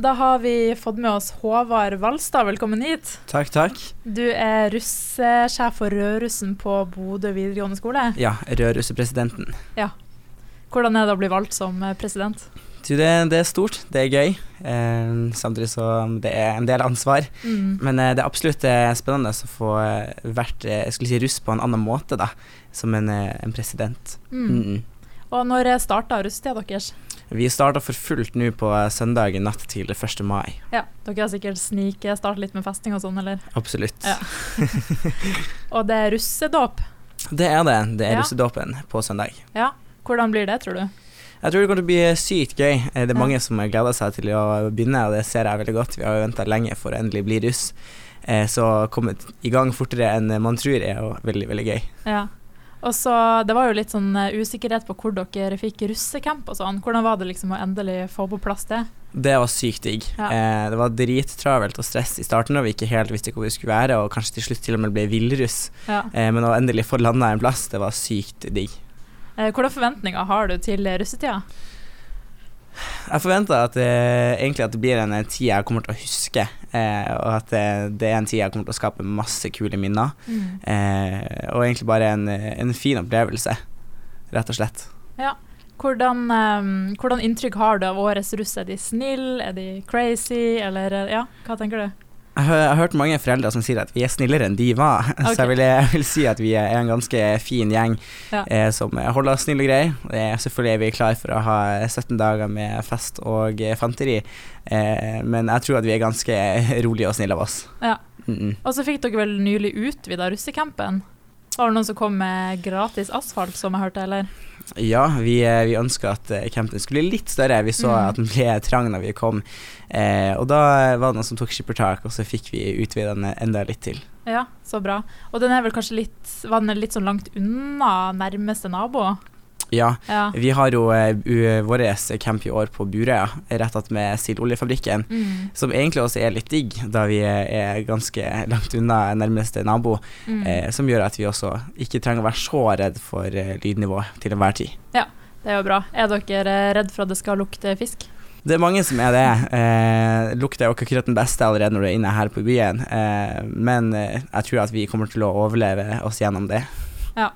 da har vi fått med oss Håvard Valstad. Velkommen hit. Takk, takk. Du er russesjef for Rødrussen på Bodø videregående skole. Ja, rødrussepresidenten. Hvordan er det å bli valgt som eh, president? Du, det, det er stort, det er gøy. Eh, samtidig så det er en del ansvar. Mm. Men eh, det er absolutt eh, spennende å få eh, vært jeg skulle si russ på en annen måte, da. Som en, en president. Mm -mm. Og når starta russetida deres? Vi starter for fullt nå på søndag søndagen natt til 1. mai. Ja, Dere har sikkert snikestartet litt med festing og sånn, eller? Absolutt. Ja. Og det er russedåp. Det er det. Det er Ja. russedåpen på søndag. Ja. Hvordan blir det, tror du? Jeg tror det kommer til å bli sykt gøy. Eh, Det er Ja. mange som gleder seg til å begynne, og det ser jeg veldig godt. Vi har jo venta lenge for å endelig bli russ. Eh, Så å komme i gang fortere enn man tror er jo veldig, veldig gøy. Ja. Og så, Det var jo litt sånn eh, usikkerhet på hvor dere fikk russecamp og sånn. Hvordan var det liksom å endelig få på plass det? Det var sykt digg. Ja. Eh, det var drittravelt og stress i starten, og vi ikke helt visste hvor vi skulle være, og kanskje til slutt til og med ble villruss. Ja. Eh, men å endelig få landa en plass, det var sykt digg. Eh, Hvilke forventninger har du til russetida? Jeg forventer at, eh, egentlig at det blir en eh, tid jeg kommer til å huske, eh, og at det, det er en tid jeg kommer til å skape masse kule minner. Eh, og egentlig bare en, en fin opplevelse, rett og slett. Hvordan, um, hvordan inntrykk har du av årets russ? Er de snille, er de crazy, eller eh, ja, hva tenker du? Jeg har, hørt mange foreldre som sier at vi er snillere enn de var, okay. så jeg vil, jeg vil si at vi er en ganske fin gjeng Ja. eh, som holder oss snille og greie. Selvfølgelig er vi klar for å ha 17 dager med fest og fanteri, eh, men jeg tror at vi er ganske rolige og snille av oss. Ja. Mm -mm. Og så fikk dere vel nylig utvida russecampen? Var det noen som kom med gratis asfalt, som jeg hørte, eller? Ja, vi, eh, vi ønska at eh, campen skulle bli litt større. Vi så Mm. at den ble trang når vi kom, eh, og da var det noen som tok skippertak, og så fikk vi utvida den enda litt til. Ja, så bra. Og den er vel kanskje litt, var den litt sånn langt unna nærmeste nabo? Ja, Ja. vi har jo uh, vår camp i år på Burøya, rett attmed Sildoljefabrikken. Mm. Som egentlig også er litt digg, da vi er ganske langt unna nærmeste nabo. Mm. Eh, som gjør at vi også ikke trenger å være så redd for eh, lydnivå til enhver tid. Ja, Det er jo bra. Er dere redd for at det skal lukte fisk? Det er mange som er det. Eh, lukter er jo ikke akkurat den beste allerede når du er inne her på byen, eh, men eh, jeg tror at vi kommer til å overleve oss gjennom det. Eh,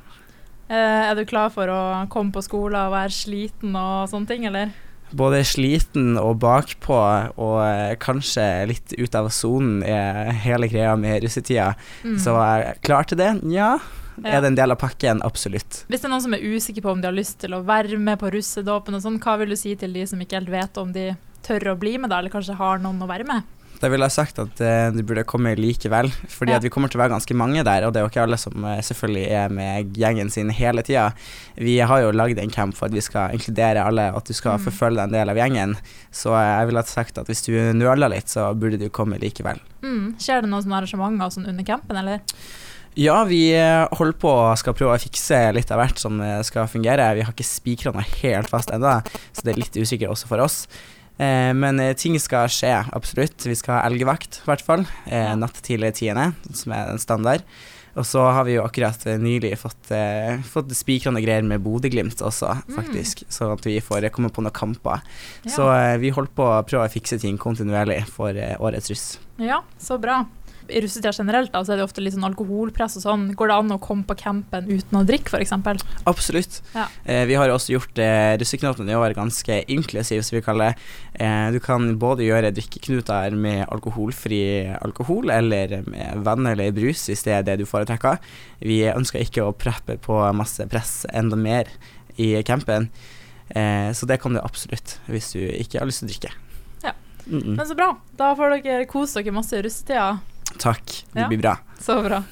er du klar for å komme på skolen og være sliten og sånne ting, eller? Både sliten og bakpå, og eh, kanskje litt ut av sonen er hele greia med russetida. Mm. Så er klar til det? Ja. Ja. Er det en del av pakken? Absolutt. Hvis det er noen som er usikker på om de har lyst til å være med på russedåpen og sånn, hva vil du si til de som ikke helt vet om de tør å bli med da, eller kanskje har noen å være med? Da ville jeg sagt at uh, du burde komme likevel, fordi Ja. at vi kommer til å være ganske mange der, og det er jo ikke alle som uh, selvfølgelig er med gjengen sin hele tida. Vi har jo lagd en camp for at vi skal inkludere alle, og at du skal Mm. forfølge en del av gjengen. Så eh, jeg ville sagt at hvis du nøler litt, så burde du komme likevel. Mm. Skjer det noen sånne arrangementer sånn under campen, eller? Ja, vi eh, holder på og skal prøve å fikse litt av hvert som eh, skal fungere. Vi har ikke spikra noe helt fast ennå, så det er litt usikkert også for oss. Eh, men eh, ting skal skje, absolutt. Vi skal ha elgvakt, i hvert fall. Eh, natt til tiende, som er en standard. Og så har vi jo akkurat eh, nylig fått, eh, fått spikrende greier med Bodø-Glimt også, Mm. Sånn at vi får komme på noen kamper. Ja. Så eh, vi holder på å prøve å fikse ting kontinuerlig for eh, årets russ. Ja, så bra. I russetida generelt da, så er det ofte litt sånn alkoholpress og sånn. Går det an å komme på campen uten å drikke, f.eks.? Absolutt. Ja. Eh, vi har også gjort eh, russeknoten i år ganske inklusiv, som vi kaller det. Eh, du kan både gjøre drikkeknuter med alkoholfri alkohol, eller med vann eller brus, hvis det er det du foretrekker. Vi ønsker ikke å preppe på masse press enda mer i campen, eh, så det kan du absolutt, hvis du ikke har lyst til å drikke. Ja. Mm -mm. Men så bra. Da får dere kose dere masse i russetida. Takk, det blir bra. Så bra.